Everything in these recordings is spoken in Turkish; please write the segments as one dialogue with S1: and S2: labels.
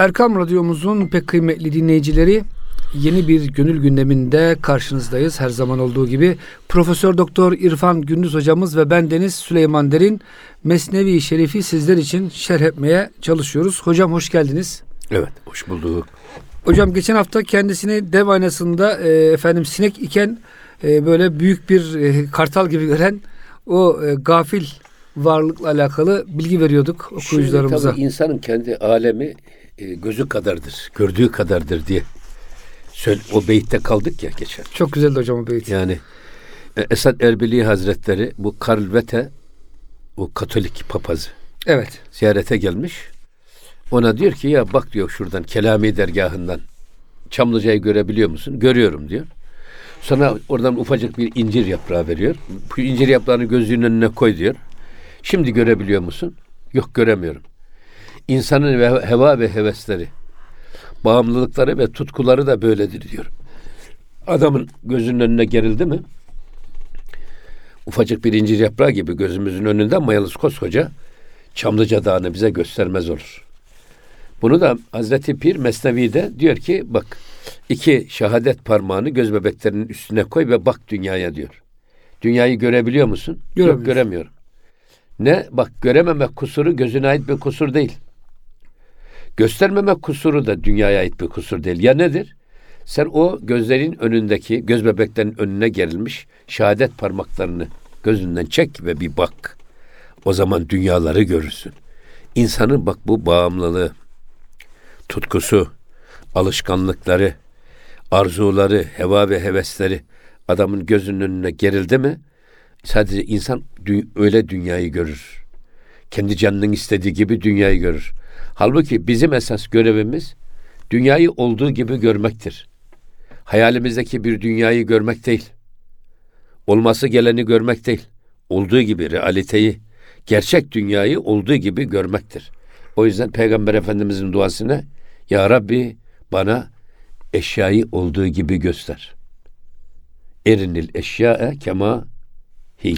S1: Erkam Radyomuzun pek kıymetli dinleyicileri yeni bir gönül gündeminde karşınızdayız. Her zaman olduğu gibi Profesör Doktor İrfan Gündüz hocamız ve ben Deniz Süleyman Derin Mesnevi Şerif'i sizler için şerh etmeye çalışıyoruz. Hocam hoş geldiniz.
S2: Evet, hoş bulduk.
S1: Hocam geçen hafta kendisini dev aynasında e, efendim sinek iken e, böyle büyük bir e, kartal gibi gören o e, gafil varlıkla alakalı bilgi veriyorduk okuyucularımıza.
S2: Şimdi tabii insanın kendi alemi gözü kadardır, gördüğü kadardır diye söyle, o beytte kaldık ya geçen.
S1: Çok güzeldi hocam o beyit.
S2: Yani e, Esad Erbili Hazretleri bu Karl Vete o Katolik papazı
S1: Evet.
S2: ziyarete gelmiş. Ona diyor ki ya bak diyor şuradan Kelami dergahından Çamlıca'yı görebiliyor musun? Görüyorum diyor. Sonra oradan ufacık bir incir yaprağı veriyor. Bu incir yaprağını gözünün önüne koy diyor. Şimdi görebiliyor musun? Yok göremiyorum. İnsanın ve heva ve hevesleri, bağımlılıkları ve tutkuları da böyledir diyor. Adamın gözünün önüne gerildi mi? Ufacık bir incir yaprağı gibi gözümüzün önünde mayalısı koskoca Çamlıca Dağı'nı bize göstermez olur. Bunu da Hazreti Pir Mesnevi'de diyor ki bak iki şehadet parmağını göz bebeklerinin üstüne koy ve bak dünyaya diyor. Dünyayı görebiliyor musun? Yok göremiyorum. Ne? Bak görememek kusuru gözüne ait bir kusur değil. Göstermemek kusuru da dünyaya ait bir kusur değil. Ya nedir? Sen o gözlerin önündeki, göz bebeklerin önüne gerilmiş şehadet parmaklarını gözünden çek ve bir bak. O zaman dünyaları görürsün. İnsanın bak bu bağımlılığı, tutkusu, alışkanlıkları, arzuları, heva ve hevesleri adamın gözünün önüne gerildi mi sadece insan öyle dünyayı görür. Kendi canının istediği gibi dünyayı görür. Halbuki bizim esas görevimiz dünyayı olduğu gibi görmektir. Hayalimizdeki bir dünyayı görmek değil. Olması geleni görmek değil. Olduğu gibi realiteyi, gerçek dünyayı olduğu gibi görmektir. O yüzden Peygamber Efendimizin duasına Ya Rabbi bana eşyayı olduğu gibi göster. Erinil eşyae kema hi.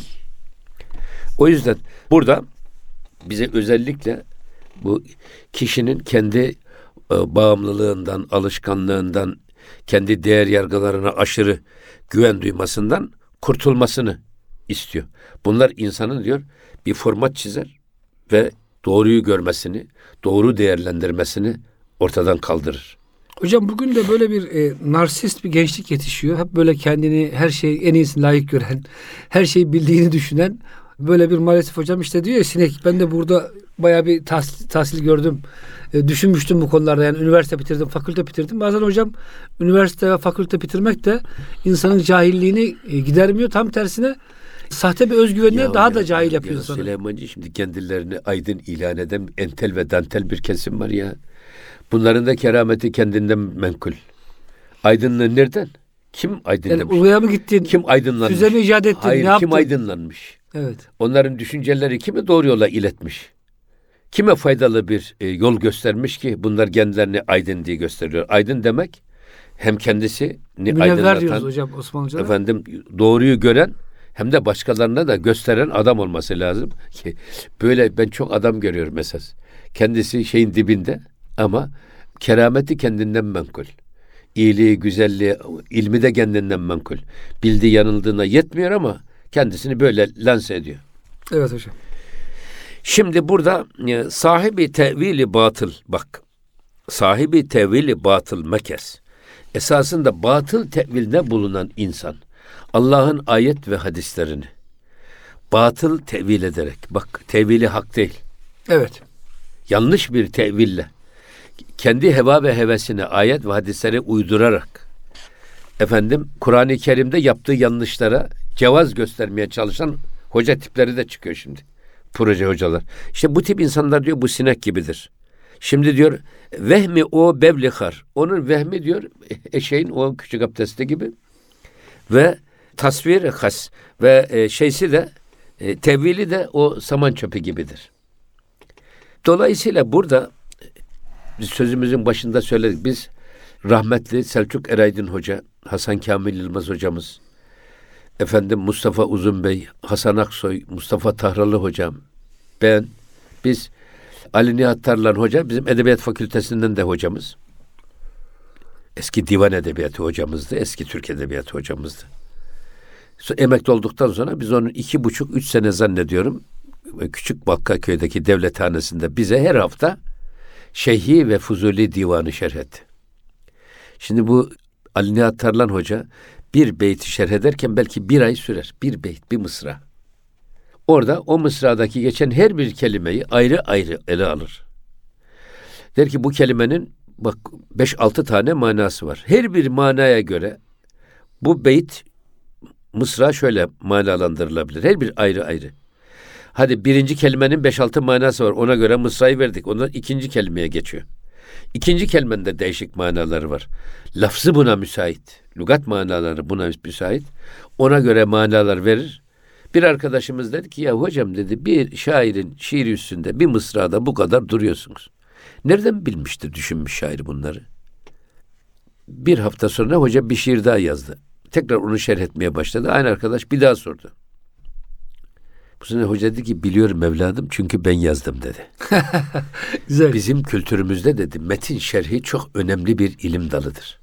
S2: O yüzden burada bize özellikle bu kişinin kendi e, bağımlılığından, alışkanlığından, kendi değer yargılarına aşırı güven duymasından kurtulmasını istiyor. Bunlar insanın diyor bir format çizer ve doğruyu görmesini, doğru değerlendirmesini ortadan kaldırır.
S1: Hocam bugün de böyle bir e, narsist bir gençlik yetişiyor. Hep böyle kendini her şey en iyisini layık gören, her şeyi bildiğini düşünen böyle bir maalesef hocam işte diyor ya sinek ben de burada bayağı bir tahsil, tahsil gördüm. E, düşünmüştüm bu konularda yani üniversite bitirdim, fakülte bitirdim. Bazen hocam üniversite ve fakülte bitirmek de insanın cahilliğini e, gidermiyor. Tam tersine sahte bir özgüvenine daha ya, da cahil yapıyor
S2: insanı. Süleymancı şimdi kendilerini aydın ilan eden entel ve dantel bir kesim var ya. Bunların da kerameti kendinden menkul. Aydınlığı nereden? Kim aydınlanmış?
S1: Yani mı gittin?
S2: Kim aydınlanmış?
S1: Füze mi icat ettin?
S2: Hayır,
S1: ne yaptın?
S2: kim aydınlanmış?
S1: Evet.
S2: Onların düşünceleri kimi doğru yola iletmiş? Kime faydalı bir e, yol göstermiş ki bunlar kendilerini aydın diye gösteriyor. Aydın demek hem kendisi aydınlatan,
S1: diyoruz hocam Osmanlıca'da.
S2: Efendim doğruyu gören hem de başkalarına da gösteren adam olması lazım ki böyle ben çok adam görüyorum esas. Kendisi şeyin dibinde ama kerameti kendinden menkul. İyiliği, güzelliği, ilmi de kendinden menkul. Bildiği yanıldığına yetmiyor ama kendisini böyle lanse ediyor.
S1: Evet hocam.
S2: Şimdi burada e, sahibi tevili batıl bak. Sahibi tevili batıl mekes. Esasında batıl tevilde bulunan insan Allah'ın ayet ve hadislerini batıl tevil ederek bak tevili hak değil.
S1: Evet.
S2: Yanlış bir teville kendi heva ve hevesini ayet ve hadislere uydurarak efendim Kur'an-ı Kerim'de yaptığı yanlışlara cevaz göstermeye çalışan hoca tipleri de çıkıyor şimdi. Proje hocalar. İşte bu tip insanlar diyor bu sinek gibidir. Şimdi diyor vehmi o bevlihar. Onun vehmi diyor eşeğin o küçük abdesti gibi. Ve tasvir has ve e, şeysi de e, tevili de o saman çöpü gibidir. Dolayısıyla burada biz sözümüzün başında söyledik. Biz rahmetli Selçuk Eraydın Hoca, Hasan Kamil Yılmaz hocamız, efendim Mustafa Uzun Bey, Hasan Aksoy, Mustafa Tahralı hocam, ben, biz Ali Nihat Tarlan Hoca bizim Edebiyat Fakültesinden de hocamız. Eski divan edebiyatı hocamızdı. Eski Türk edebiyatı hocamızdı. Emekli olduktan sonra biz onun iki buçuk, üç sene zannediyorum Küçük Bakkaköy'deki devlethanesinde bize her hafta Şeyhi ve Fuzuli divanı şerh etti. Şimdi bu Ali Nihat Tarlan Hoca bir beyti şerh ederken belki bir ay sürer. Bir beyt, bir mısra. Orada o mısradaki geçen her bir kelimeyi ayrı ayrı ele alır. Der ki bu kelimenin bak 5-6 tane manası var. Her bir manaya göre bu beyt mısra şöyle manalandırılabilir. Her bir ayrı ayrı. Hadi birinci kelimenin 5-6 manası var. Ona göre mısrayı verdik. Ondan ikinci kelimeye geçiyor. İkinci kelimenin de değişik manaları var. Lafzı buna müsait. Lugat manaları buna müsait. Ona göre manalar verir. Bir arkadaşımız dedi ki ya hocam dedi bir şairin şiiri üstünde bir mısrada bu kadar duruyorsunuz. Nereden bilmiştir düşünmüş şair bunları? Bir hafta sonra hoca bir şiir daha yazdı. Tekrar onu şerh etmeye başladı. Aynı arkadaş bir daha sordu. Bu sene hoca dedi ki biliyorum evladım çünkü ben yazdım dedi.
S1: Güzel.
S2: Bizim kültürümüzde dedi metin şerhi çok önemli bir ilim dalıdır.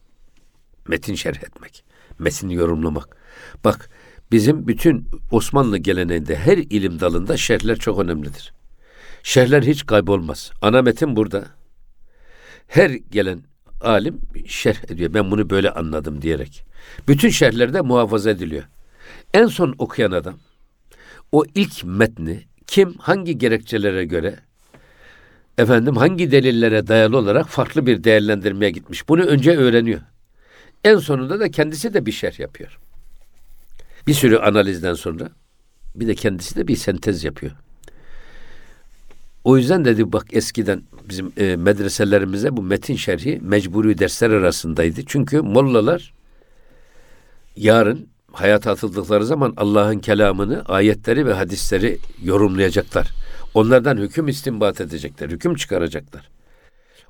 S2: Metin şerh etmek, metini yorumlamak. Bak bizim bütün Osmanlı geleneğinde her ilim dalında şerhler çok önemlidir. Şerhler hiç kaybolmaz. Ana metin burada. Her gelen alim şerh ediyor. Ben bunu böyle anladım diyerek. Bütün şerhlerde muhafaza ediliyor. En son okuyan adam o ilk metni kim hangi gerekçelere göre efendim hangi delillere dayalı olarak farklı bir değerlendirmeye gitmiş. Bunu önce öğreniyor. En sonunda da kendisi de bir şerh yapıyor. Bir sürü analizden sonra bir de kendisi de bir sentez yapıyor. O yüzden dedi bak eskiden bizim e, medreselerimize bu metin şerhi mecburi dersler arasındaydı. Çünkü mollalar yarın hayata atıldıkları zaman Allah'ın kelamını, ayetleri ve hadisleri yorumlayacaklar. Onlardan hüküm istinbat edecekler, hüküm çıkaracaklar.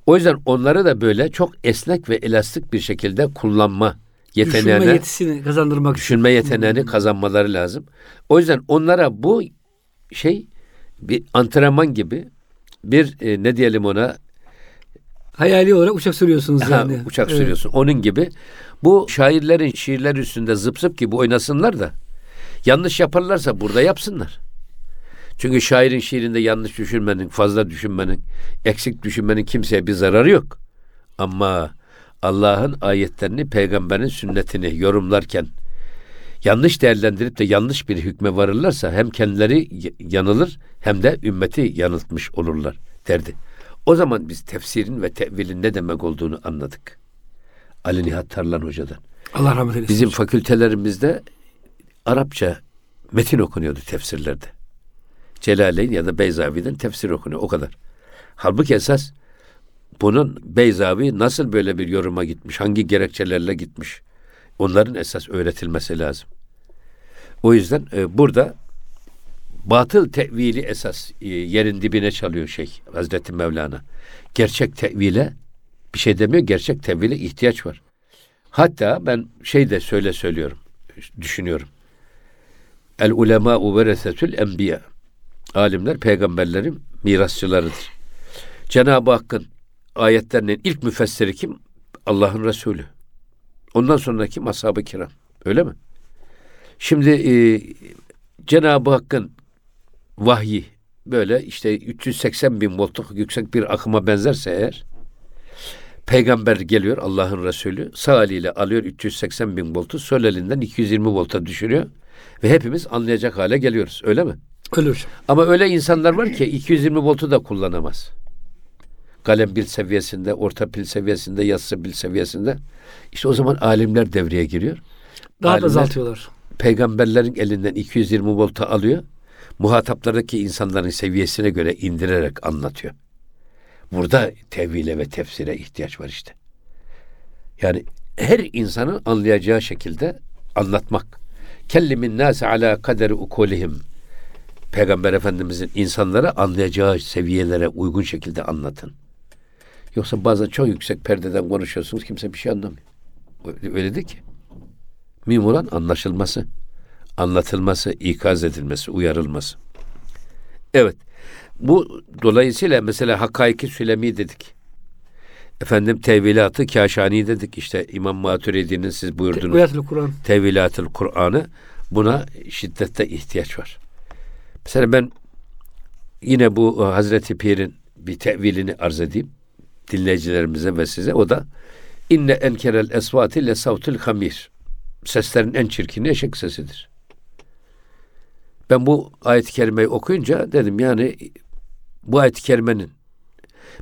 S2: O yüzden onları da böyle çok esnek ve elastik bir şekilde kullanma yeteneğine,
S1: Düşünme yetisini kazandırmak
S2: düşünme yeteneğini kazanmaları lazım. O yüzden onlara bu şey bir antrenman gibi bir e, ne diyelim ona
S1: Hayali olarak uçak sürüyorsunuz
S2: Ha,
S1: yani.
S2: uçak
S1: Evet.
S2: sürüyorsun. Onun gibi bu şairlerin şiirler üstünde zıp zıp gibi oynasınlar da yanlış yaparlarsa burada yapsınlar. Çünkü şairin şiirinde yanlış düşünmenin, fazla düşünmenin, eksik düşünmenin kimseye bir zararı yok. Ama Allah'ın ayetlerini, peygamberin sünnetini yorumlarken yanlış değerlendirip de yanlış bir hükme varırlarsa hem kendileri yanılır hem de ümmeti yanıltmış olurlar derdi. O zaman biz tefsirin ve tevilin ne demek olduğunu anladık. Ali Nihat Tarlan Hoca'dan.
S1: Allah rahmet eylesin.
S2: Bizim fakültelerimizde Arapça metin okunuyordu tefsirlerde. Celaleyn ya da Beyzavi'den tefsir okunuyor o kadar. Halbuki esas bunun Beyzavi nasıl böyle bir yoruma gitmiş, hangi gerekçelerle gitmiş onların esas öğretilmesi lazım. O yüzden e, burada batıl tevili esas e, yerin dibine çalıyor şey Hazreti Mevlana. Gerçek tevile bir şey demiyor, gerçek tevile ihtiyaç var. Hatta ben şey de söyle söylüyorum, düşünüyorum. El ulema veresetül enbiya. Alimler peygamberlerin mirasçılarıdır. Cenab-ı Hakk'ın ayetlerinin ilk müfessiri kim? Allah'ın Resulü. Ondan sonra kim? Ashab-ı kiram. Öyle mi? Şimdi e, Cenab-ı Hakk'ın vahyi böyle işte 380 bin voltluk yüksek bir akıma benzerse eğer peygamber geliyor Allah'ın Resulü sağ eliyle alıyor 380 bin voltu sol elinden 220 volta düşürüyor ve hepimiz anlayacak hale geliyoruz öyle mi?
S1: Öyle hocam.
S2: Ama öyle insanlar var ki 220 voltu da kullanamaz. Kalem pil seviyesinde, orta pil seviyesinde, yassı pil seviyesinde. İşte o zaman alimler devreye giriyor.
S1: Daha
S2: Alimler-
S1: da azaltıyorlar.
S2: Peygamberlerin elinden 220 volta alıyor. Muhataplardaki insanların seviyesine göre indirerek anlatıyor. Burada tevhile ve tefsire ihtiyaç var işte. Yani her insanın anlayacağı şekilde anlatmak. Kellimin nase ala kaderi ukulihim. Peygamber Efendimizin insanlara anlayacağı seviyelere uygun şekilde anlatın. Yoksa bazen çok yüksek perdeden konuşuyorsunuz kimse bir şey anlamıyor. Öyle, öyle değil ki. Mühim anlaşılması, anlatılması, ikaz edilmesi, uyarılması. Evet. Bu dolayısıyla mesela Hakkaiki Sülemi dedik. Efendim tevilatı Kaşani dedik. İşte İmam Maturidi'nin siz buyurdunuz.
S1: Tevilatül Kur'an.
S2: Tevilatül Kur'an'ı buna şiddette ihtiyaç var. Mesela ben yine bu e, Hazreti Pir'in bir tevilini arz edeyim dinleyicilerimize ve size. O da inne enkerel esvati le savtul hamir. Seslerin en çirkini eşek sesidir. Ben bu ayet-i kerimeyi okuyunca dedim yani bu ayet-i kerimenin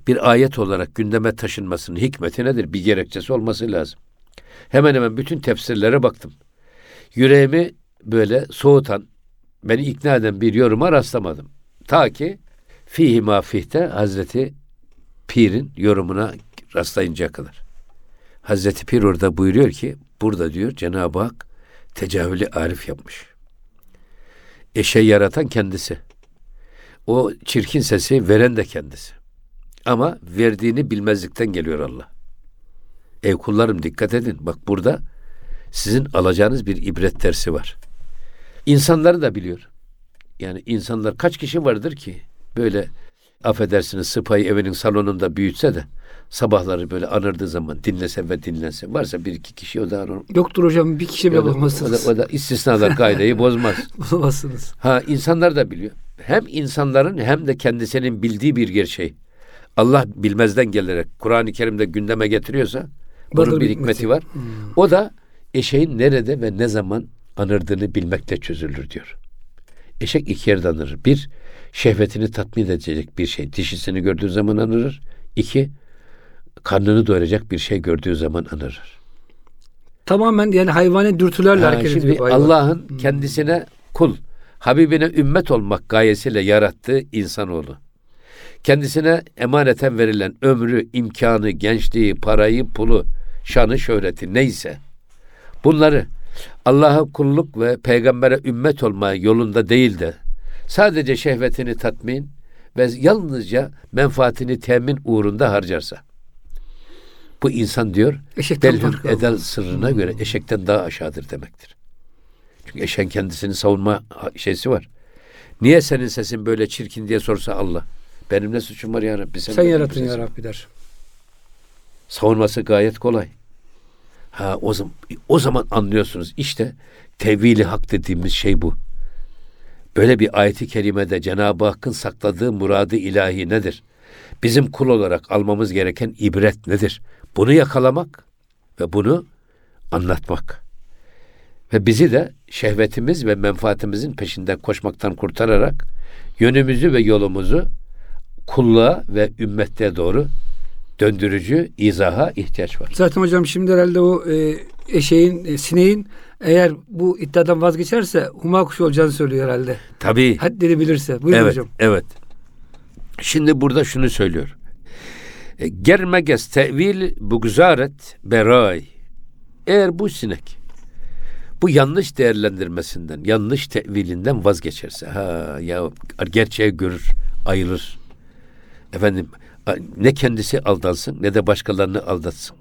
S2: bir ayet olarak gündeme taşınmasının hikmeti nedir? Bir gerekçesi olması lazım. Hemen hemen bütün tefsirlere baktım. Yüreğimi böyle soğutan, beni ikna eden bir yoruma rastlamadım. Ta ki fihi mafihte Hazreti Pir'in yorumuna rastlayıncaya kadar. Hazreti Pir orada buyuruyor ki, burada diyor Cenab-ı Hak tecavülü arif yapmış. Eşeği yaratan kendisi. O çirkin sesi veren de kendisi. Ama verdiğini bilmezlikten geliyor Allah. Ey kullarım dikkat edin. Bak burada sizin alacağınız bir ibret dersi var. İnsanları da biliyor. Yani insanlar kaç kişi vardır ki böyle affedersiniz sıpayı evinin salonunda büyütse de sabahları böyle anırdığı zaman dinlese ve dinlense. Varsa bir iki kişi o da anır.
S1: Yoktur hocam bir kişi bile
S2: da, o
S1: bulamazsınız.
S2: da, o da istisnalar kaideyi bozmaz.
S1: Bulamazsınız.
S2: Ha insanlar da biliyor. Hem insanların hem de kendisinin bildiği bir gerçeği. Allah bilmezden gelerek Kur'an-ı Kerim'de gündeme getiriyorsa bunun bir hikmeti
S1: hikmeti.
S2: var. O da eşeğin nerede ve ne zaman anırdığını bilmekle çözülür diyor. Eşek iki yerde anırır. Bir, şehvetini tatmin edecek bir şey. Dişisini gördüğü zaman anırır. İki, karnını doyuracak bir şey gördüğü zaman anırır.
S1: Tamamen yani hayvani dürtülerle
S2: Ha,
S1: hareket ediyor.
S2: Allah'ın kendisine kul, Habibine ümmet olmak gayesiyle yarattığı insanoğlu. Kendisine emaneten verilen ömrü, imkanı, gençliği, parayı, pulu, şanı, şöhreti neyse bunları Allah'a kulluk ve peygambere ümmet olma yolunda değil de sadece şehvetini tatmin ve yalnızca menfaatini temin uğrunda harcarsa bu insan diyor
S1: farkı
S2: Edel sırrına göre eşekten daha aşağıdır demektir. Çünkü eşeğin kendisini savunma şeysi var. Niye senin sesin böyle çirkin diye sorsa Allah. Benim ne suçum var ya Rabbi?
S1: Sen
S2: benim
S1: yarattın ya Rabbi der.
S2: Savunması gayet kolay. Ha o zaman o zaman anlıyorsunuz işte tevhili hak dediğimiz şey bu. Böyle bir ayeti kerimede Cenab-ı Hakk'ın sakladığı muradı ilahi nedir? Bizim kul olarak almamız gereken ibret nedir? Bunu yakalamak ve bunu anlatmak. Ve bizi de şehvetimiz ve menfaatimizin peşinden koşmaktan kurtararak yönümüzü ve yolumuzu kulluğa ve ümmette doğru döndürücü izaha ihtiyaç var.
S1: Zaten hocam şimdi herhalde o e, eşeğin, e, sineğin eğer bu iddiadan vazgeçerse huma kuşu olacağını söylüyor herhalde.
S2: Tabii.
S1: Haddini bilirse. Buyurun
S2: evet,
S1: hocam.
S2: evet. Şimdi burada şunu söylüyor. E, Germeges tevil bugzaret beray. Eğer bu sinek bu yanlış değerlendirmesinden, yanlış tevilinden vazgeçerse, ha ya gerçeği görür, ayılır. Efendim ne kendisi aldansın ne de başkalarını aldatsın.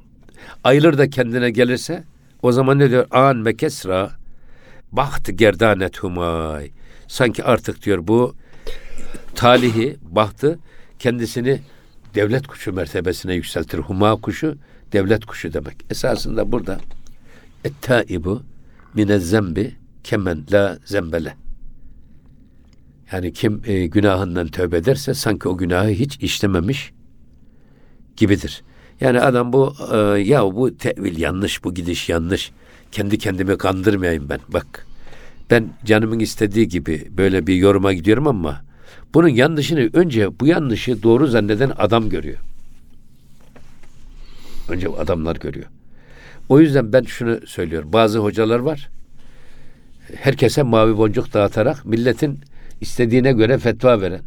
S2: Ayılır da kendine gelirse o zaman ne diyor? An mekesra baht gerdanet humay. Sanki artık diyor bu talihi, bahtı kendisini devlet kuşu mertebesine yükseltir. Huma kuşu devlet kuşu demek. Esasında burada ettaibu mine zembi kemen la zembele. Yani kim e, günahından tövbe ederse sanki o günahı hiç işlememiş gibidir. Yani adam bu e, ya bu tevil yanlış, bu gidiş yanlış. Kendi kendimi kandırmayayım ben. Bak ben canımın istediği gibi böyle bir yoruma gidiyorum ama bunun yanlışını önce bu yanlışı doğru zanneden adam görüyor. Önce adamlar görüyor. O yüzden ben şunu söylüyorum. Bazı hocalar var. Herkese mavi boncuk dağıtarak milletin istediğine göre fetva veren.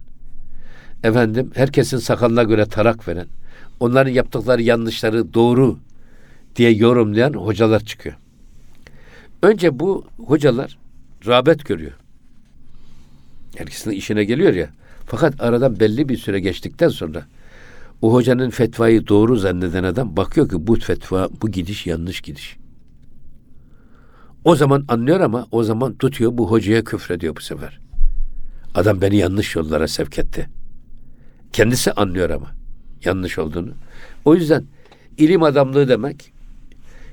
S2: Efendim herkesin sakalına göre tarak veren. Onların yaptıkları yanlışları doğru diye yorumlayan hocalar çıkıyor. Önce bu hocalar rağbet görüyor. Herkesin işine geliyor ya. Fakat aradan belli bir süre geçtikten sonra o hocanın fetvayı doğru zanneden adam bakıyor ki bu fetva, bu gidiş yanlış gidiş. O zaman anlıyor ama o zaman tutuyor bu hocaya küfrediyor bu sefer. Adam beni yanlış yollara sevk etti. Kendisi anlıyor ama yanlış olduğunu. O yüzden ilim adamlığı demek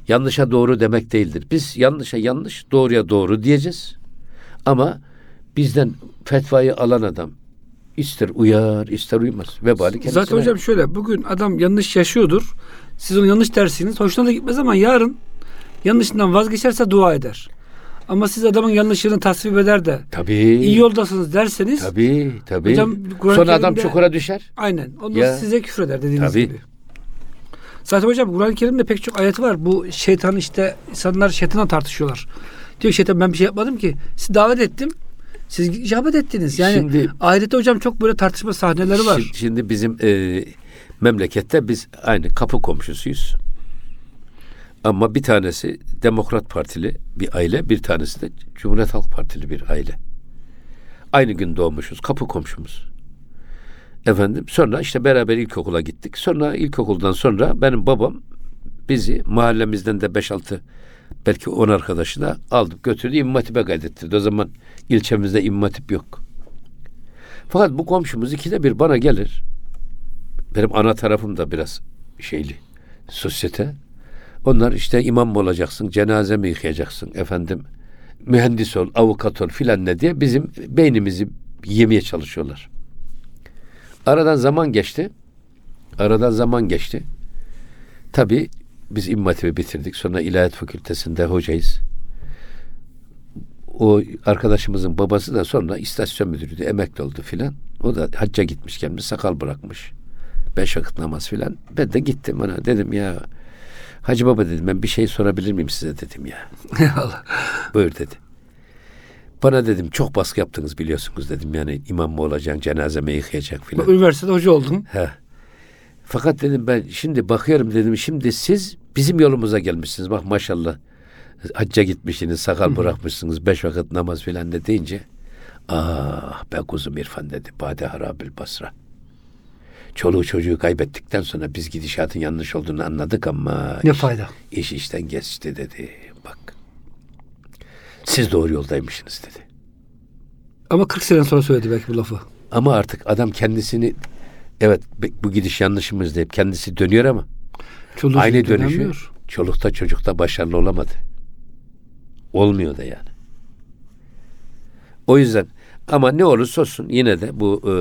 S2: yanlışa doğru demek değildir. Biz yanlışa yanlış, doğruya doğru diyeceğiz. Ama bizden fetvayı alan adam ister uyar, ister uymaz. Vebali kendisine.
S1: Zaten hocam şöyle bugün adam yanlış yaşıyordur. Siz onu yanlış dersiniz. Hoşuna da gitmez ama yarın yanlışından vazgeçerse dua eder. Ama siz adamın yanlışını tasvip eder de
S2: Tabii.
S1: iyi yoldasınız derseniz
S2: Tabii, tabii.
S1: Hocam, Kur'an-ı
S2: Sonra adam çukura düşer.
S1: aynen. Ondan
S2: Ya.
S1: size küfreder dediğiniz
S2: Tabii.
S1: gibi. Zaten hocam Kur'an-ı Kerim'de pek çok ayeti var. Bu şeytan işte insanlar şeytana tartışıyorlar. Diyor şeytan ben bir şey yapmadım ki. Sizi davet ettim. Siz icabet ettiniz. Yani
S2: Şimdi-
S1: ahirette hocam çok böyle tartışma sahneleri var.
S2: Şimdi, şimdi bizim e, memlekette biz aynı kapı komşusuyuz. Ama bir tanesi Demokrat Partili bir aile, bir tanesi de Cumhuriyet Halk Partili bir aile. Aynı gün doğmuşuz, kapı komşumuz. Efendim sonra işte beraber ilkokula gittik. Sonra ilkokuldan sonra benim babam bizi mahallemizden de 5-6 belki 10 arkadaşı da aldık götürdü İmam Hatip'e kaydettirdi. O zaman ilçemizde İmam Hatip yok. Fakat bu komşumuz ikide bir bana gelir. Benim ana tarafım da biraz şeyli, sosyete. Onlar işte imam mı olacaksın, cenaze mi yıkayacaksın efendim, mühendis ol, avukat ol filan ne diye bizim beynimizi yemeye çalışıyorlar. Aradan zaman geçti. Aradan zaman geçti. Tabii biz İmam Hatip'i bitirdik. Sonra İlahiyat Fakültesi'nde hocayız. O arkadaşımızın babası da sonra istasyon müdürüydü. Emekli oldu filan. O da hacca gitmiş gelmiş. Sakal bırakmış. Beş vakit namaz filan. Ben de gittim ona. Dedim ya Hacı baba dedim ben bir şey sorabilir miyim size dedim ya.
S1: Eyvallah.
S2: Buyur dedi. Bana dedim çok baskı yaptınız biliyorsunuz dedim yani imam mı olacaksın cenazeme yıkayacak
S1: Bak,
S2: filan.
S1: Üniversitede hoca oldum.
S2: He. Fakat dedim ben şimdi bakıyorum dedim şimdi siz bizim yolumuza gelmişsiniz bak maşallah. Hacca gitmişsiniz, sakal bırakmışsınız, beş vakit namaz filan de deyince ah be kuzum İrfan dedi. Bade harabil basra. Çoluğu çocuğu kaybettikten sonra biz gidişatın yanlış olduğunu anladık ama
S1: Ne
S2: iş-
S1: fayda.
S2: iş işten geçti dedi. Bak siz doğru yoldaymışsınız dedi.
S1: Ama 40 sene sonra söyledi belki bu lafı.
S2: Ama artık adam kendisini evet bu gidiş yanlışımız deyip kendisi dönüyor ama
S1: Çoluğu
S2: aynı dönüşü çolukta çocukta başarılı olamadı. Olmuyor da yani. O yüzden ama ne olursa olsun yine de bu e,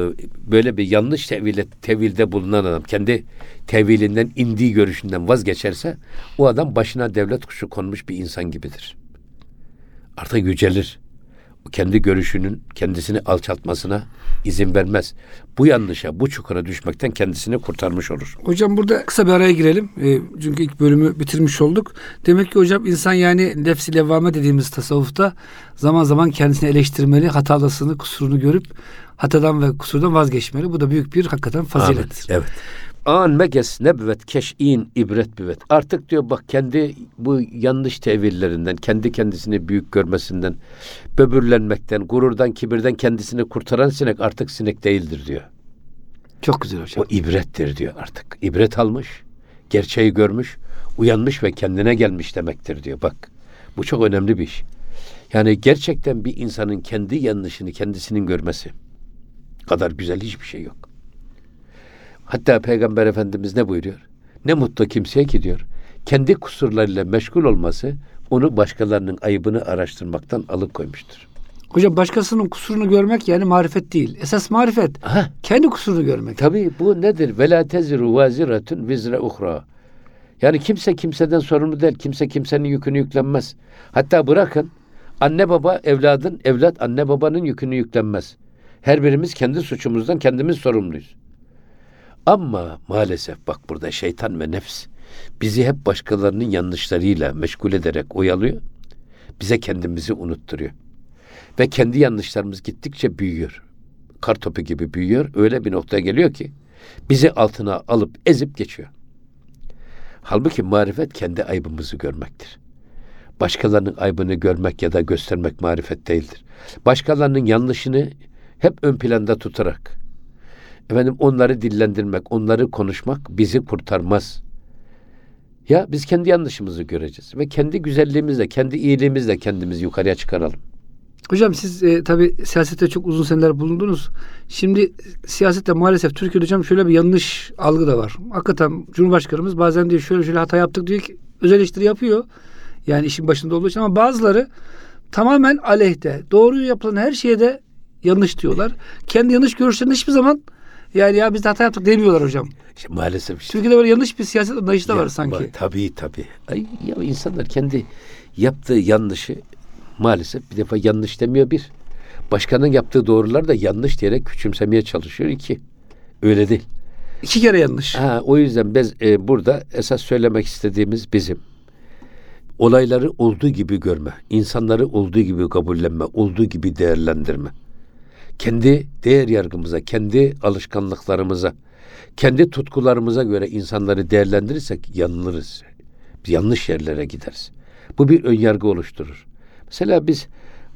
S2: böyle bir yanlış tevile, tevilde bulunan adam kendi tevilinden indiği görüşünden vazgeçerse o adam başına devlet kuşu konmuş bir insan gibidir. Artık yücelir. Kendi görüşünün kendisini alçaltmasına izin vermez. Bu yanlışa, bu çukura düşmekten kendisini kurtarmış olur.
S1: Hocam burada kısa bir araya girelim. E, çünkü ilk bölümü bitirmiş olduk. Demek ki hocam insan yani nefsi levvame dediğimiz tasavvufta zaman zaman kendisini eleştirmeli, hatalısını, kusurunu görüp hatadan ve kusurdan vazgeçmeli. Bu da büyük bir hakikaten fazilettir.
S2: Amin. Evet. An meges nebvet keş'in ibret büvet. Artık diyor bak kendi bu yanlış tevillerinden, kendi kendisini büyük görmesinden, böbürlenmekten, gururdan, kibirden kendisini kurtaran sinek artık sinek değildir diyor.
S1: Çok güzel hocam.
S2: O ibrettir diyor artık. İbret almış, gerçeği görmüş, uyanmış ve kendine gelmiş demektir diyor. Bak bu çok önemli bir iş. Yani gerçekten bir insanın kendi yanlışını kendisinin görmesi kadar güzel hiçbir şey yok. Hatta Peygamber Efendimiz ne buyuruyor? Ne mutlu kimseye ki diyor. Kendi kusurlarıyla meşgul olması onu başkalarının ayıbını araştırmaktan alıkoymuştur.
S1: Hocam başkasının kusurunu görmek yani marifet değil. Esas marifet
S2: Aha,
S1: kendi kusurunu görmek.
S2: Tabii bu nedir? Vela teziru vaziratun vizre uhra. Yani kimse kimseden sorumlu değil. Kimse kimsenin yükünü yüklenmez. Hatta bırakın anne baba evladın, evlat anne babanın yükünü yüklenmez. Her birimiz kendi suçumuzdan kendimiz sorumluyuz. Ama maalesef bak burada şeytan ve nefs bizi hep başkalarının yanlışlarıyla meşgul ederek oyalıyor. Bize kendimizi unutturuyor. Ve kendi yanlışlarımız gittikçe büyüyor. Kar topu gibi büyüyor. Öyle bir noktaya geliyor ki bizi altına alıp ezip geçiyor. Halbuki marifet kendi aybımızı görmektir. Başkalarının aybını görmek ya da göstermek marifet değildir. Başkalarının yanlışını hep ön planda tutarak efendim onları dillendirmek, onları konuşmak bizi kurtarmaz. Ya biz kendi yanlışımızı göreceğiz ve kendi güzelliğimizle, kendi iyiliğimizle kendimizi yukarıya çıkaralım.
S1: Hocam siz e, tabi siyasette çok uzun seneler bulundunuz. Şimdi siyasette maalesef Türkiye'de hocam şöyle bir yanlış algı da var. Hakikaten Cumhurbaşkanımız bazen diyor şöyle şöyle hata yaptık diyor ki özel eleştiri yapıyor. Yani işin başında olduğu için ama bazıları tamamen aleyhte. Doğru yapılan her şeye de yanlış diyorlar. Kendi yanlış görüşlerini hiçbir zaman yani ya biz de hata yaptık demiyorlar hocam.
S2: İşte maalesef işte.
S1: Türkiye'de böyle yanlış bir siyaset anlayışı da
S2: Ya,
S1: var sanki.
S2: ba- Tabii tabii. Ay, ya insanlar kendi yaptığı yanlışı maalesef bir defa yanlış demiyor bir. Başkanın yaptığı doğrular da yanlış diyerek küçümsemeye çalışıyor iki. Öyle değil.
S1: İki kere yanlış.
S2: Ha, o yüzden biz e, burada esas söylemek istediğimiz bizim olayları olduğu gibi görme, insanları olduğu gibi kabullenme, olduğu gibi değerlendirme. Kendi değer yargımıza, kendi alışkanlıklarımıza, kendi tutkularımıza göre insanları değerlendirirsek yanılırız. Yanlış yerlere gideriz. Bu bir ön yargı oluşturur. Mesela biz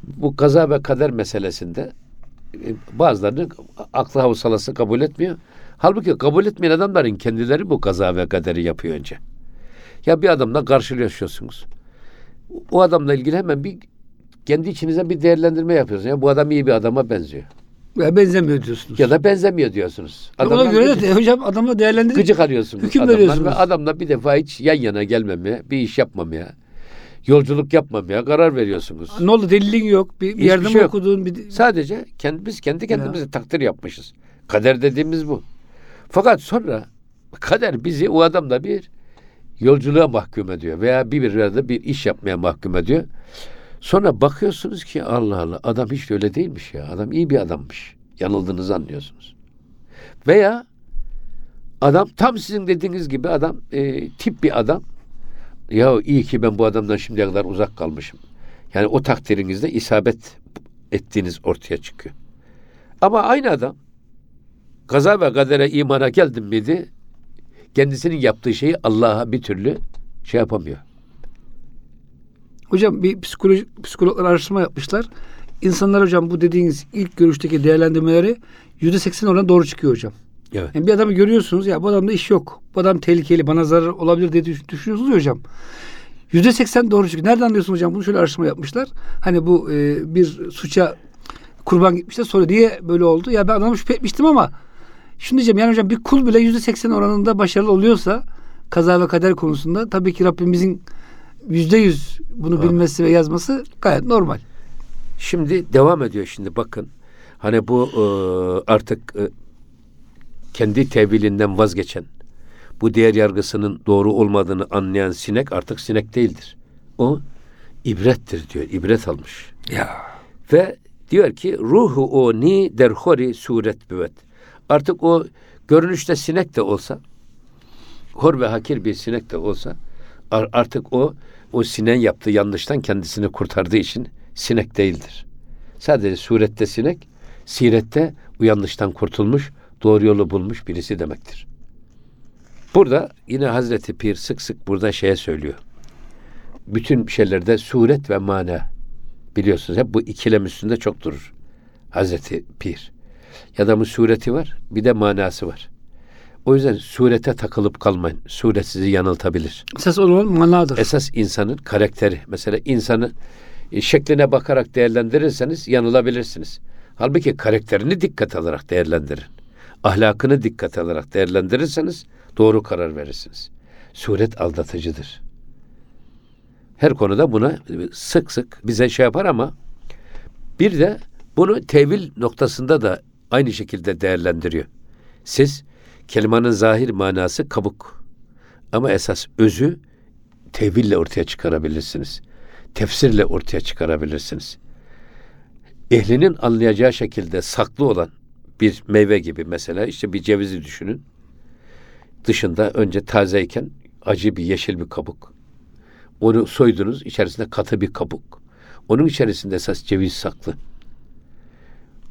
S2: bu kaza ve kader meselesinde e, bazılarını aklı havsalası kabul etmiyor. Halbuki kabul etmeyen adamların kendileri bu kaza ve kaderi yapıyor önce. Ya bir adamla karşılaşıyorsunuz. O adamla ilgili hemen bir kendi içinizden bir değerlendirme yapıyorsunuz. Ya bu adam iyi bir adama benziyor.
S1: Ya benzemiyor diyorsunuz.
S2: Ya da benzemiyor diyorsunuz.
S1: Ona
S2: Adamdan
S1: göre
S2: gıcık,
S1: de hocam adamla değerlendirin.
S2: gıcık arıyorsunuz.
S1: hüküm
S2: adamdan
S1: veriyorsunuz.
S2: Ve adamla bir defa hiç yan yana gelmemeye, bir iş yapmamaya, yolculuk yapmamaya karar veriyorsunuz.
S1: Ne oldu delilin yok. Bir, bir
S2: Hiçbir
S1: yerde
S2: şey
S1: okudun? Bir...
S2: Sadece kendi, biz kendi kendimize takdir yapmışız. Kader dediğimiz bu. Fakat sonra kader bizi o adamla bir yolculuğa mahkum ediyor veya bir bir yerde bir iş yapmaya mahkum ediyor. Sonra bakıyorsunuz ki Allah Allah adam hiç öyle değilmiş ya. Adam iyi bir adammış. Yanıldığınızı anlıyorsunuz. Veya adam tam sizin dediğiniz gibi adam e, tip bir adam. Ya iyi ki ben bu adamdan şimdiye kadar uzak kalmışım. Yani o takdirinizde isabet ettiğiniz ortaya çıkıyor. Ama aynı adam kaza ve kadere imana geldim miydi kendisinin yaptığı şeyi Allah'a bir türlü şey yapamıyor.
S1: Hocam bir psikoloji, psikologlar araştırma yapmışlar. İnsanlar hocam bu dediğiniz ilk görüşteki değerlendirmeleri yüzde seksen oran doğru çıkıyor hocam.
S2: Evet.
S1: Yani bir adamı görüyorsunuz ya bu adamda iş yok. Bu adam tehlikeli bana zarar olabilir diye düş- düşünüyorsunuz ya hocam. Yüzde seksen doğru çıkıyor. Nereden anlıyorsun hocam? Bunu şöyle araştırma yapmışlar. Hani bu e, bir suça kurban gitmişler sonra niye böyle oldu? Ya ben adamı şüphe etmiştim ama şunu diyeceğim yani hocam bir kul bile yüzde seksen oranında başarılı oluyorsa kaza ve kader konusunda tabii ki Rabbimizin yüzde yüz bunu
S2: Amin.
S1: bilmesi ve yazması gayet normal.
S2: Şimdi devam ediyor şimdi bakın. Hani bu e, artık e, kendi tevilinden vazgeçen, bu değer yargısının doğru olmadığını anlayan sinek artık sinek değildir. O ibrettir diyor. ibret almış.
S1: Ya.
S2: Ve diyor ki ruhu o ni derhori suret büvet. Artık o görünüşte sinek de olsa, hor ve hakir bir sinek de olsa artık o o sinen yaptığı yanlıştan kendisini kurtardığı için sinek değildir. Sadece surette sinek, sirette bu yanlıştan kurtulmuş, doğru yolu bulmuş birisi demektir. Burada yine Hazreti Pir sık sık burada şeye söylüyor. Bütün şeylerde suret ve mana biliyorsunuz hep bu ikilem üstünde çok durur. Hazreti Pir. Ya da sureti var, bir de manası var. O yüzden surete takılıp kalmayın. Suret sizi yanıltabilir.
S1: Esas olan manadır.
S2: Esas insanın karakteri. Mesela insanı e, şekline bakarak değerlendirirseniz yanılabilirsiniz. Halbuki karakterini dikkat alarak değerlendirin. Ahlakını dikkat alarak değerlendirirseniz doğru karar verirsiniz. Suret aldatıcıdır. Her konuda buna sık sık bize şey yapar ama bir de bunu tevil noktasında da aynı şekilde değerlendiriyor. Siz kelimenin zahir manası kabuk. Ama esas özü teville ortaya çıkarabilirsiniz. Tefsirle ortaya çıkarabilirsiniz. Ehlinin anlayacağı şekilde saklı olan bir meyve gibi mesela işte bir cevizi düşünün. Dışında önce tazeyken acı bir yeşil bir kabuk. Onu soydunuz içerisinde katı bir kabuk. Onun içerisinde esas ceviz saklı.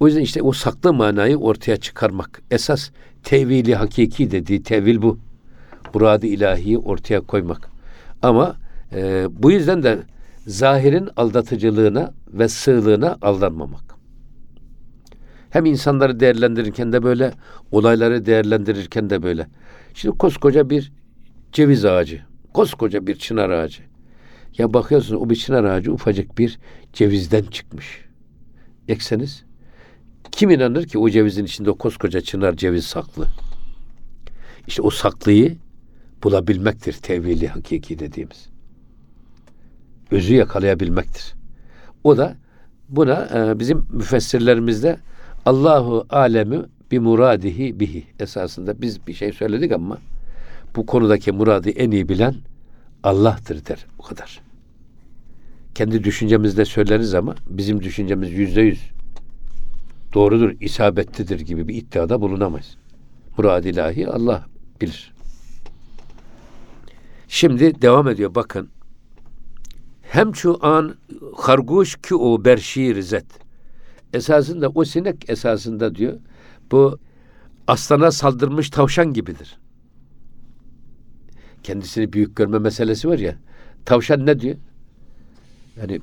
S2: O yüzden işte o saklı manayı ortaya çıkarmak. Esas tevili hakiki dediği tevil bu. Muradı ilahiyi ortaya koymak. Ama e, bu yüzden de zahirin aldatıcılığına ve sığlığına aldanmamak. Hem insanları değerlendirirken de böyle, olayları değerlendirirken de böyle. Şimdi koskoca bir ceviz ağacı, koskoca bir çınar ağacı. Ya bakıyorsun o bir çınar ağacı ufacık bir cevizden çıkmış. ekseniz kim inanır ki o cevizin içinde o koskoca çınar ceviz saklı? İşte o saklıyı bulabilmektir tevili hakiki dediğimiz. Özü yakalayabilmektir. O da buna e, bizim müfessirlerimizde Allahu alemi bi muradihi bihi esasında biz bir şey söyledik ama bu konudaki muradı en iyi bilen Allah'tır der. O kadar. Kendi düşüncemizde söyleriz ama bizim düşüncemiz yüzde yüz doğrudur, isabetlidir gibi bir iddiada bulunamayız. Murad ilahi Allah bilir. Şimdi devam ediyor bakın. Hem şu an harguş ki o berşir zet. Esasında o sinek esasında diyor bu aslana saldırmış tavşan gibidir. Kendisini büyük görme meselesi var ya. Tavşan ne diyor? Yani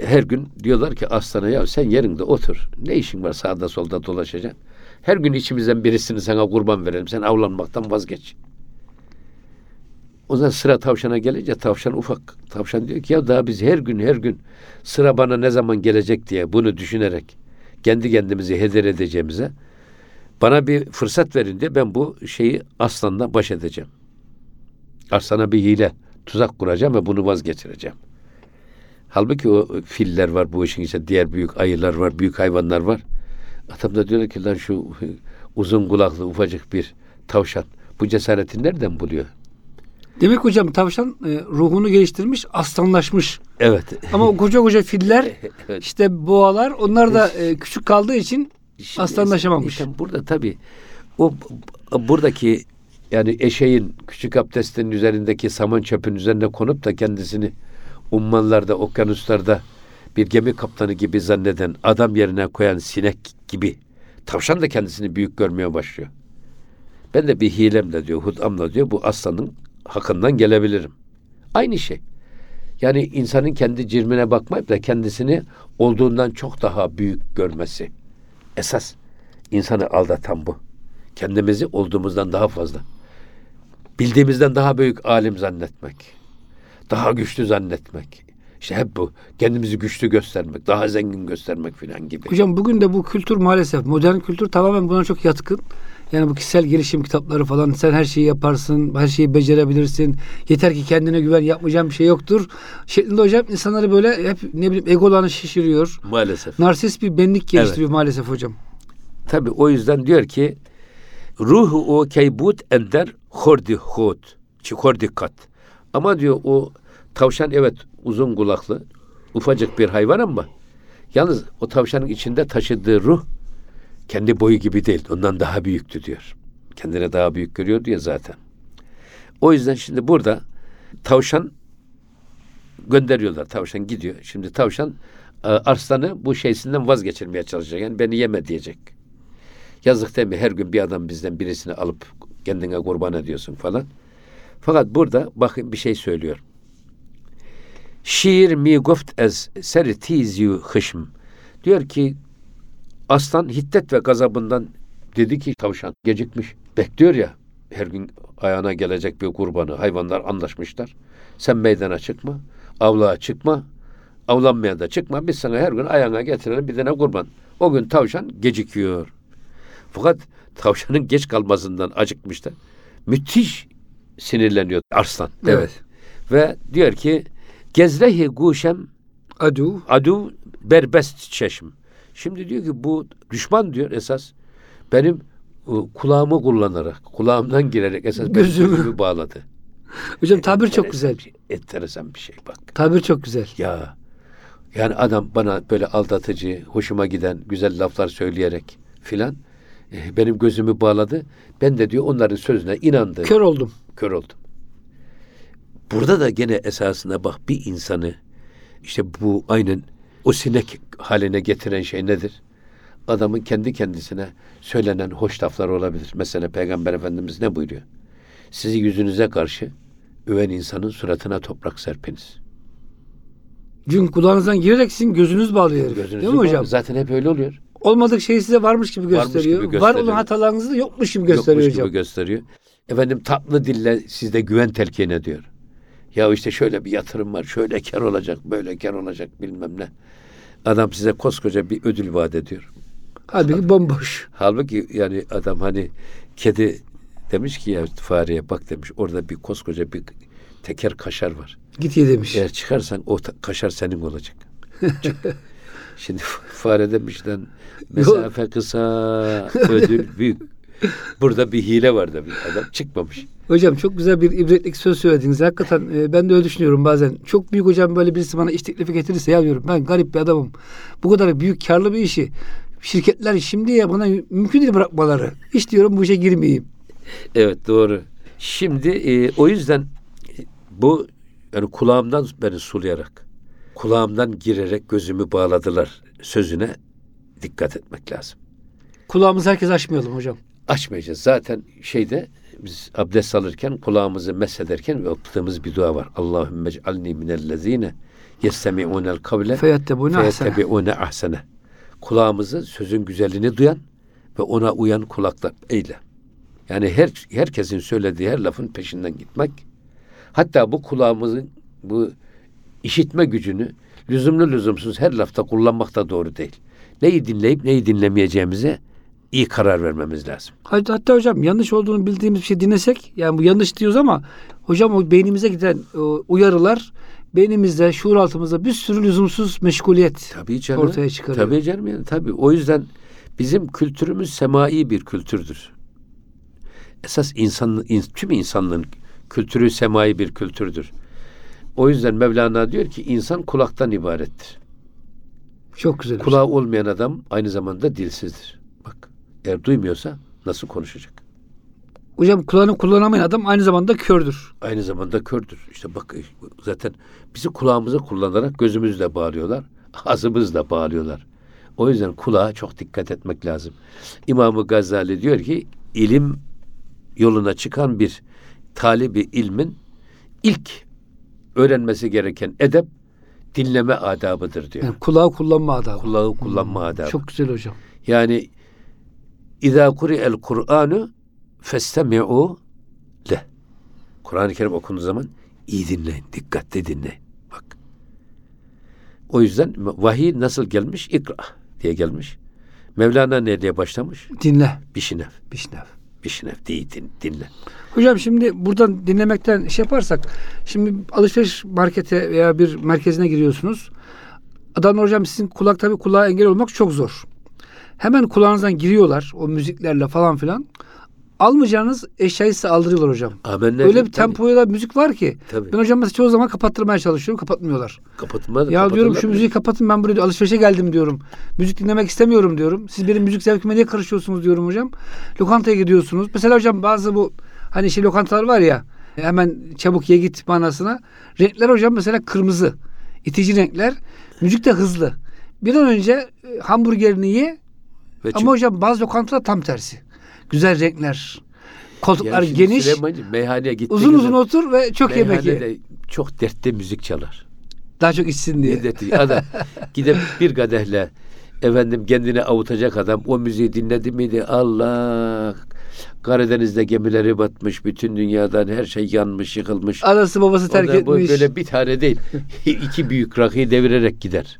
S2: her gün diyorlar ki aslana ya sen yerinde otur. Ne işin var sağda solda dolaşacaksın. Her gün içimizden birisini sana kurban verelim. Sen avlanmaktan vazgeç. O zaman sıra tavşana gelince tavşan ufak. Tavşan diyor ki ya daha biz her gün her gün sıra bana ne zaman gelecek diye bunu düşünerek kendi kendimizi heder edeceğimize bana bir fırsat verin diye ben bu şeyi aslanla baş edeceğim. Aslana bir hile, tuzak kuracağım ve bunu vazgeçireceğim. Halbuki o filler var bu işin içinde, diğer büyük ayılar var, büyük hayvanlar var. Adam da diyor ki lan şu uzun kulaklı ufacık bir tavşan bu cesareti nereden buluyor?
S1: Demek hocam tavşan e, ruhunu geliştirmiş, aslanlaşmış.
S2: Evet.
S1: Ama o koca koca filler,
S2: Evet.
S1: işte boğalar onlar da e, küçük kaldığı için
S2: Şimdi
S1: aslanlaşamamış.
S2: işte burada tabii o buradaki yani eşeğin küçük abdestin üzerindeki saman çöpün üzerine konup da kendisini ummanlarda, okyanuslarda bir gemi kaptanı gibi zanneden adam yerine koyan sinek gibi tavşan da kendisini büyük görmeye başlıyor. Ben de bir hilemle diyor, hudamla diyor bu aslanın hakkından gelebilirim. Aynı şey. Yani insanın kendi cirmine bakmayıp da kendisini olduğundan çok daha büyük görmesi. Esas insanı aldatan bu. Kendimizi olduğumuzdan daha fazla. Bildiğimizden daha büyük alim zannetmek. Daha güçlü zannetmek. İşte hep bu. Kendimizi güçlü göstermek, daha zengin göstermek filan gibi.
S1: Hocam bugün de bu kültür maalesef modern kültür tamamen buna çok yatkın. Yani bu kişisel gelişim kitapları falan sen her şeyi yaparsın, her şeyi becerebilirsin. Yeter ki kendine güven yapmayacağım bir şey yoktur. Şeklinde hocam insanları böyle hep ne bileyim egolarını şişiriyor.
S2: Maalesef.
S1: Narsist bir benlik geliştiriyor maalesef hocam.
S2: Tabi o yüzden diyor ki ruhu o keybut ender hordi hod. Çi hordi kat. Ama diyor o tavşan evet uzun kulaklı ufacık bir hayvan ama yalnız o tavşanın içinde taşıdığı ruh kendi boyu gibi değil. Ondan daha büyüktü diyor. Kendine daha büyük görüyordu ya zaten. O yüzden şimdi burada tavşan gönderiyorlar. Tavşan gidiyor. Şimdi tavşan e, arslanı bu şeysinden vazgeçirmeye çalışacak. Yani beni yeme diyecek. Yazık değil mi? Her gün bir adam bizden birisini alıp kendine kurban ediyorsun falan. Fakat burada bakın bir şey söylüyor. Şiir mi goft ez seri tizyu hışm. Diyor ki aslan hiddet ve gazabından dedi ki tavşan gecikmiş. Bekliyor ya her gün ayağına gelecek bir kurbanı. Hayvanlar anlaşmışlar. Sen meydana çıkma. Avlığa çıkma. Avlanmaya da çıkma. Biz sana her gün ayağına getirelim bir tane kurban. O gün tavşan gecikiyor. Fakat tavşanın geç kalmasından acıkmış da müthiş sinirleniyor arslan.
S1: Evet.
S2: Ve diyor ki gezrehi guşem
S1: Adu.
S2: adu berbest çeşm. Şimdi diyor ki bu düşman diyor esas benim e, kulağımı kullanarak, kulağımdan girerek esas
S1: Gözümü.
S2: gözümü bağladı.
S1: Hocam tabir çok
S2: Enteresan
S1: güzel.
S2: bir şey, enteresan bir şey bak.
S1: Tabir çok güzel.
S2: Ya yani adam bana böyle aldatıcı, hoşuma giden güzel laflar söyleyerek filan e, benim gözümü bağladı. Ben de diyor onların sözüne inandım.
S1: Kör oldum.
S2: kör oldum. Burada da gene esasında bak bir insanı işte bu aynen o sinek haline getiren şey nedir? Adamın kendi kendisine söylenen hoş laflar olabilir. Mesela Peygamber Efendimiz ne buyuruyor? Sizi yüzünüze karşı öven insanın suratına toprak serpiniz.
S1: Çünkü kulağınızdan girerek sizin gözünüz bağlıyor. herif.
S2: Gözünüzü
S1: Değil mi hocam?
S2: bağlı. Zaten hep öyle oluyor.
S1: Olmadık şey size varmış gibi
S2: Varmış
S1: gösteriyor.
S2: gibi
S1: Var
S2: gösteriyor.
S1: olan hatalarınızı da yokmuş gibi gösteriyor
S2: Yokmuş
S1: hocam.
S2: gibi gösteriyor. Efendim tatlı dille sizde güven telkin ediyor. Ya işte şöyle bir yatırım var, şöyle kar olacak, böyle kar olacak bilmem ne. Adam size koskoca bir ödül vaat ediyor.
S1: Halbuki bomboş.
S2: Halbuki yani adam hani kedi demiş ki ya fareye bak demiş orada bir koskoca bir teker kaşar var.
S1: Git ye demiş.
S2: Eğer çıkarsan o kaşar senin olacak. Şimdi fare demiş lan mesafe kısa ödül büyük. Burada bir hile var bir adam çıkmamış.
S1: Hocam çok güzel bir ibretlik söz söylediniz. Hakikaten e, ben de öyle düşünüyorum bazen. Çok büyük hocam böyle birisi bana iş teklifi getirirse ya diyorum ben garip bir adamım. Bu kadar büyük karlı bir işi şirketler şimdi ya bana mümkün değil bırakmaları. Hiç diyorum bu işe girmeyeyim.
S2: Evet doğru. Şimdi e, o yüzden e, bu yani kulağımdan beni sulayarak kulağımdan girerek gözümü bağladılar sözüne dikkat etmek lazım.
S1: Kulağımızı herkes açmayalım hocam.
S2: Açmayacağız. Zaten şeyde biz abdest alırken kulağımızı mesederken yaptığımız bir dua var. Allahümme ec'alni minellezine yestemi'unel kavle
S1: Feyattebune ahsene.
S2: Kulağımızı sözün güzelliğini duyan ve ona uyan kulaklar eyle. Yani her herkesin söylediği her lafın peşinden gitmek. Hatta bu kulağımızın bu işitme gücünü lüzumlu lüzumsuz her lafta kullanmak da doğru değil. Neyi dinleyip neyi dinlemeyeceğimize iyi karar vermemiz lazım.
S1: Hatta, hocam yanlış olduğunu bildiğimiz bir şey dinlesek yani bu yanlış diyoruz ama hocam o beynimize giden o uyarılar beynimizde, şuur altımızda bir sürü lüzumsuz meşguliyet
S2: Tabii canım.
S1: ortaya çıkarıyor.
S2: Tabii canım yani tabii. O yüzden bizim kültürümüz semai bir kültürdür. Esas insan, in- tüm insanlığın kültürü semai bir kültürdür. O yüzden Mevlana diyor ki insan kulaktan ibarettir.
S1: Çok güzel.
S2: Kulağı olmayan adam aynı zamanda dilsizdir. Eğer duymuyorsa nasıl konuşacak?
S1: Hocam kulağını kullanamayan adam aynı zamanda kördür.
S2: Aynı zamanda kördür. İşte bak zaten bizi kulağımızı kullanarak gözümüzle bağlıyorlar. Ağzımızla bağlıyorlar. O yüzden kulağa çok dikkat etmek lazım. İmam-ı Gazali diyor ki ilim yoluna çıkan bir talibi ilmin ilk öğrenmesi gereken edep dinleme adabıdır diyor.
S1: Yani kulağı kullanma adabı.
S2: Kulağı kullanma adabı.
S1: Çok güzel hocam.
S2: Yani İza kuri'el Kur'anu festemi'u le. Kur'an-ı Kerim okunduğu zaman iyi dinleyin, dikkatli dinleyin. Bak. O yüzden vahiy nasıl gelmiş? İkra diye gelmiş. Mevlana ne diye başlamış?
S1: Dinle.
S2: Bişinef.
S1: Bişnev.
S2: Bişinef değil din, dinle.
S1: Hocam şimdi buradan dinlemekten şey yaparsak şimdi alışveriş markete veya bir merkezine giriyorsunuz. Adamlar hocam sizin kulak tabii kulağa engel olmak çok zor. Hemen kulağınızdan giriyorlar o müziklerle falan filan. Almayacağınız eşyayı size aldırıyorlar hocam.
S2: Amenna.
S1: Öyle bir tempoya da müzik var ki.
S2: Tabii.
S1: Ben hocam mesela çoğu zaman kapattırmaya çalışıyorum. Kapatmıyorlar.
S2: Kapatma,
S1: Ya diyorum şu müziği kapatın ben buraya alışverişe geldim diyorum. Müzik dinlemek istemiyorum diyorum. Siz benim müzik zevkime niye karışıyorsunuz diyorum hocam. Lokantaya gidiyorsunuz. Mesela hocam bazı bu hani şey lokantalar var ya hemen çabuk ye git manasına. Renkler hocam mesela kırmızı. itici renkler. Müzik de hızlı. Bir an önce e, hamburgerini ye
S2: Ve
S1: ama hocam bazı lokantalar tam tersi. Güzel renkler. Koltuklar
S2: Yani
S1: geniç.
S2: Süleymancığım, meyhaneye gittiğiniz
S1: Uzun uzun otur ve çok yemek ye.
S2: çok dertli müzik çalar.
S1: Daha çok içsin diye.
S2: Millet adam gidip bir kadehle efendim kendini avutacak adam o müziği dinledi miydi? Allah Karadeniz'de gemileri batmış, bütün dünyadan her şey yanmış, yıkılmış.
S1: Anası babası terk
S2: Ondan
S1: etmiş.
S2: böyle bir tane değil, iki büyük rakıyı devirerek gider.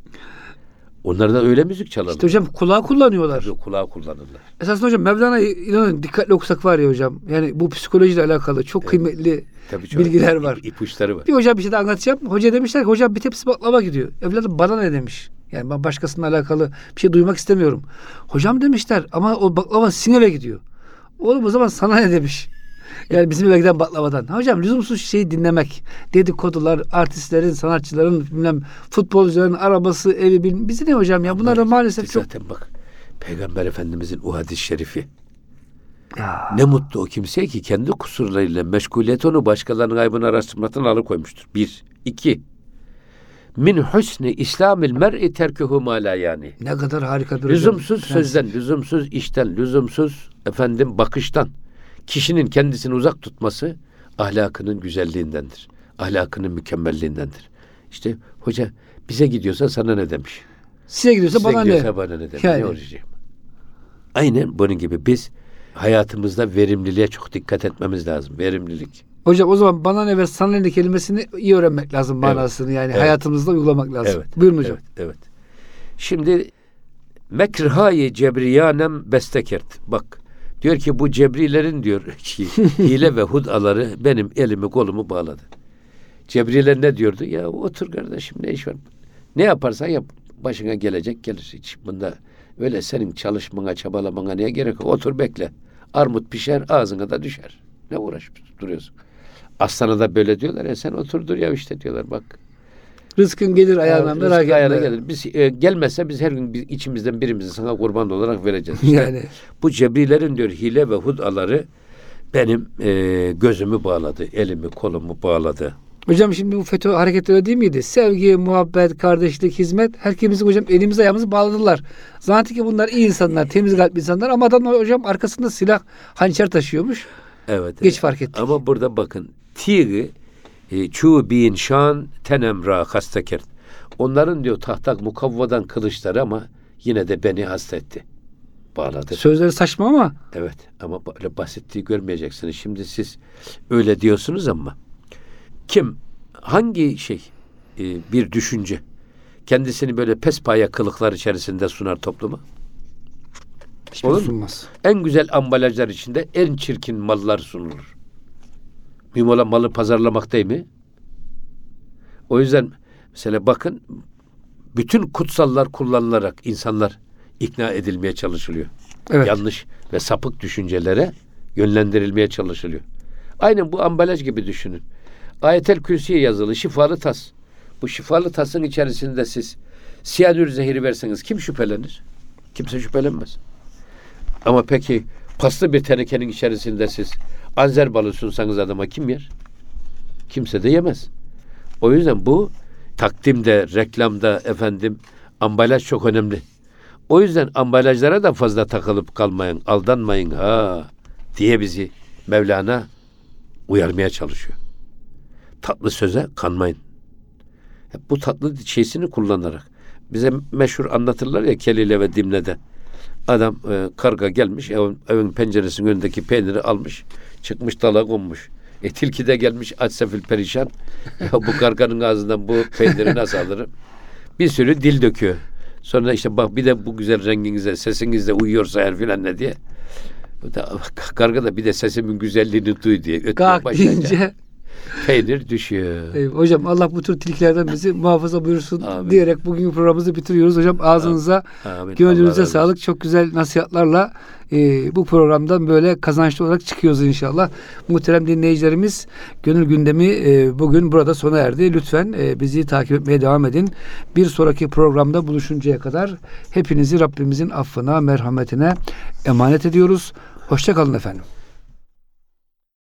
S2: Onlardan öyle müzik çalarlar.
S1: İşte hocam kulağı kullanıyorlar.
S2: Tabii kulağı kullanırlar.
S1: Esasında hocam Mevlana'yı inanın dikkatli okusak var ya hocam. Yani bu psikolojiyle alakalı çok kıymetli
S2: Tabii çok
S1: bilgiler var.
S2: ipuçları var.
S1: Bir hocam bir şey de anlatacağım. Hoca demişler ki hocam bir tepsi baklava gidiyor. Evladım bana ne demiş. Yani ben başkasının alakalı bir şey duymak istemiyorum. Hocam demişler ama o baklava sizin eve gidiyor. Oğlum o zaman sana ne demiş. Yani bizim giden baklavadan. Hocam lüzumsuz şeyi dinlemek. Dedikodular, artistlerin, sanatçıların, bilmem futbolcuların arabası, evi bilmem. Bizi ne hocam ya? Bunlar da maalesef çok...
S2: Zaten bak Peygamber Efendimizin o hadis-i şerifi
S1: Ya.
S2: Ne mutlu o kimseye ki kendi kusurlarıyla meşguliyet onu başkalarının aybını araştırmaktan alıkoymuştur. Bir. iki. Min husni İslamil mer'i terkuhu ma la yani.
S1: Ne kadar harika bir hocam.
S2: Lüzumsuz
S1: Prens.
S2: sözden, lüzumsuz işten, lüzumsuz efendim bakıştan kişinin kendisini uzak tutması ahlakının güzelliğindendir. Ahlakının mükemmelliğindendir. İşte hoca bize gidiyorsa sana ne demiş?
S1: Size gidiyorsa
S2: Size
S1: bana
S2: gidiyorsa
S1: ne?
S2: bana ne demiş?
S1: Yani.
S2: Ne olacak? Aynen bunun gibi biz hayatımızda verimliliğe çok dikkat etmemiz lazım. Verimlilik.
S1: Hocam o zaman bana ne ve sana ne kelimesini iyi öğrenmek lazım
S2: Evet.
S1: manasını yani
S2: Evet.
S1: hayatımızda uygulamak lazım.
S2: Evet.
S1: Buyurun hocam.
S2: Evet, evet. Şimdi mekrhayi cebriyanem bestekert. Bak diyor ki bu cebrilerin diyor ki hile ve hudaları benim elimi kolumu bağladı. Cebriler ne diyordu? Ya otur kardeşim ne iş var? Ne yaparsan yap. Başına gelecek gelir hiç. Bunda öyle senin çalışmana çabalamana neye gerek yok. Otur bekle. Armut pişer ağzına da düşer. Ne uğraşıp duruyorsun? Aslana da böyle diyorlar ya sen otur dur ya işte diyorlar bak.
S1: Rızkın gelir ayağına
S2: Ya,
S1: merak
S2: rızkı ayağına
S1: etme.
S2: gelir. Biz e, gelmezse biz her gün biz, içimizden birimizi sana kurban olarak vereceğiz. İşte
S1: Yani
S2: bu cebrilerin diyor hile ve hudaları benim e, gözümü bağladı, elimi kolumu bağladı.
S1: hocam şimdi bu FETÖ hareketleri değil miydi? Sevgi, muhabbet, kardeşlik, hizmet herkesi hocam elimizi ayağımızı bağladılar. Zannettik ki bunlar iyi insanlar, temiz kalpli insanlar ama adamlar hocam arkasında silah, hançer taşıyormuş.
S2: Evet.
S1: Geç
S2: evet.
S1: fark ettik.
S2: Ama burada bakın tiri e, çu bin şan tenemra hastekert. Onların diyor tahtak mukavvadan kılıçları ama yine de beni hastetti. Bağladı.
S1: Sözleri saçma ama
S2: Evet ama böyle basitliği görmeyeceksiniz. Şimdi siz öyle diyorsunuz ama kim hangi şey e, bir düşünce kendisini böyle pespaya kılıklar içerisinde sunar topluma?
S1: hiçbir
S2: Olur
S1: sunmaz.
S2: En güzel ambalajlar içinde en çirkin mallar sunulur. Mühim olan malı pazarlamak değil mi? O yüzden mesela bakın bütün kutsallar kullanılarak insanlar ikna edilmeye çalışılıyor.
S1: Evet.
S2: Yanlış ve sapık düşüncelere yönlendirilmeye çalışılıyor. Aynen bu ambalaj gibi düşünün. Ayetel Kürsi'ye yazılı şifalı tas. Bu şifalı tasın içerisinde siz siyanür zehri verseniz kim şüphelenir? Kimse şüphelenmez. Ama peki paslı bir tenekenin içerisinde siz anzer balı sunsanız adama kim yer? Kimse de yemez. O yüzden bu takdimde, reklamda efendim ambalaj çok önemli. O yüzden ambalajlara da fazla takılıp kalmayın, aldanmayın ha diye bizi Mevlana uyarmaya çalışıyor. Tatlı söze kanmayın. Hep bu tatlı şeysini kullanarak. Bize meşhur anlatırlar ya Kelile ve Dimne'de. Adam e, karga gelmiş evin, evin penceresinin önündeki peyniri almış çıkmış dala konmuş. E tilki de gelmiş aç sefil perişan. bu karganın ağzından bu peyniri nasıl alırım? Bir sürü dil döküyor. Sonra işte bak bir de bu güzel renginize sesinizle uyuyorsa eğer filan ne diye. Bu da, karga da bir de sesimin güzelliğini duy diye
S1: Kalk
S2: başlayınca
S1: deyince
S2: peynir düşüyor.
S1: e, hocam Allah bu tür tilkilerden bizi muhafaza buyursun
S2: Amin.
S1: diyerek bugün programımızı bitiriyoruz. Hocam ağzınıza
S2: Amin. Allah
S1: Gönlünüze
S2: olsun.
S1: sağlık. Çok güzel nasihatlarla e, bu programdan böyle kazançlı olarak çıkıyoruz inşallah. Muhterem dinleyicilerimiz Gönül Gündemi e, bugün burada sona erdi. Lütfen e, bizi takip etmeye devam edin. Bir sonraki programda buluşuncaya kadar hepinizi Rabbimizin affına, merhametine emanet ediyoruz. Hoşçakalın efendim.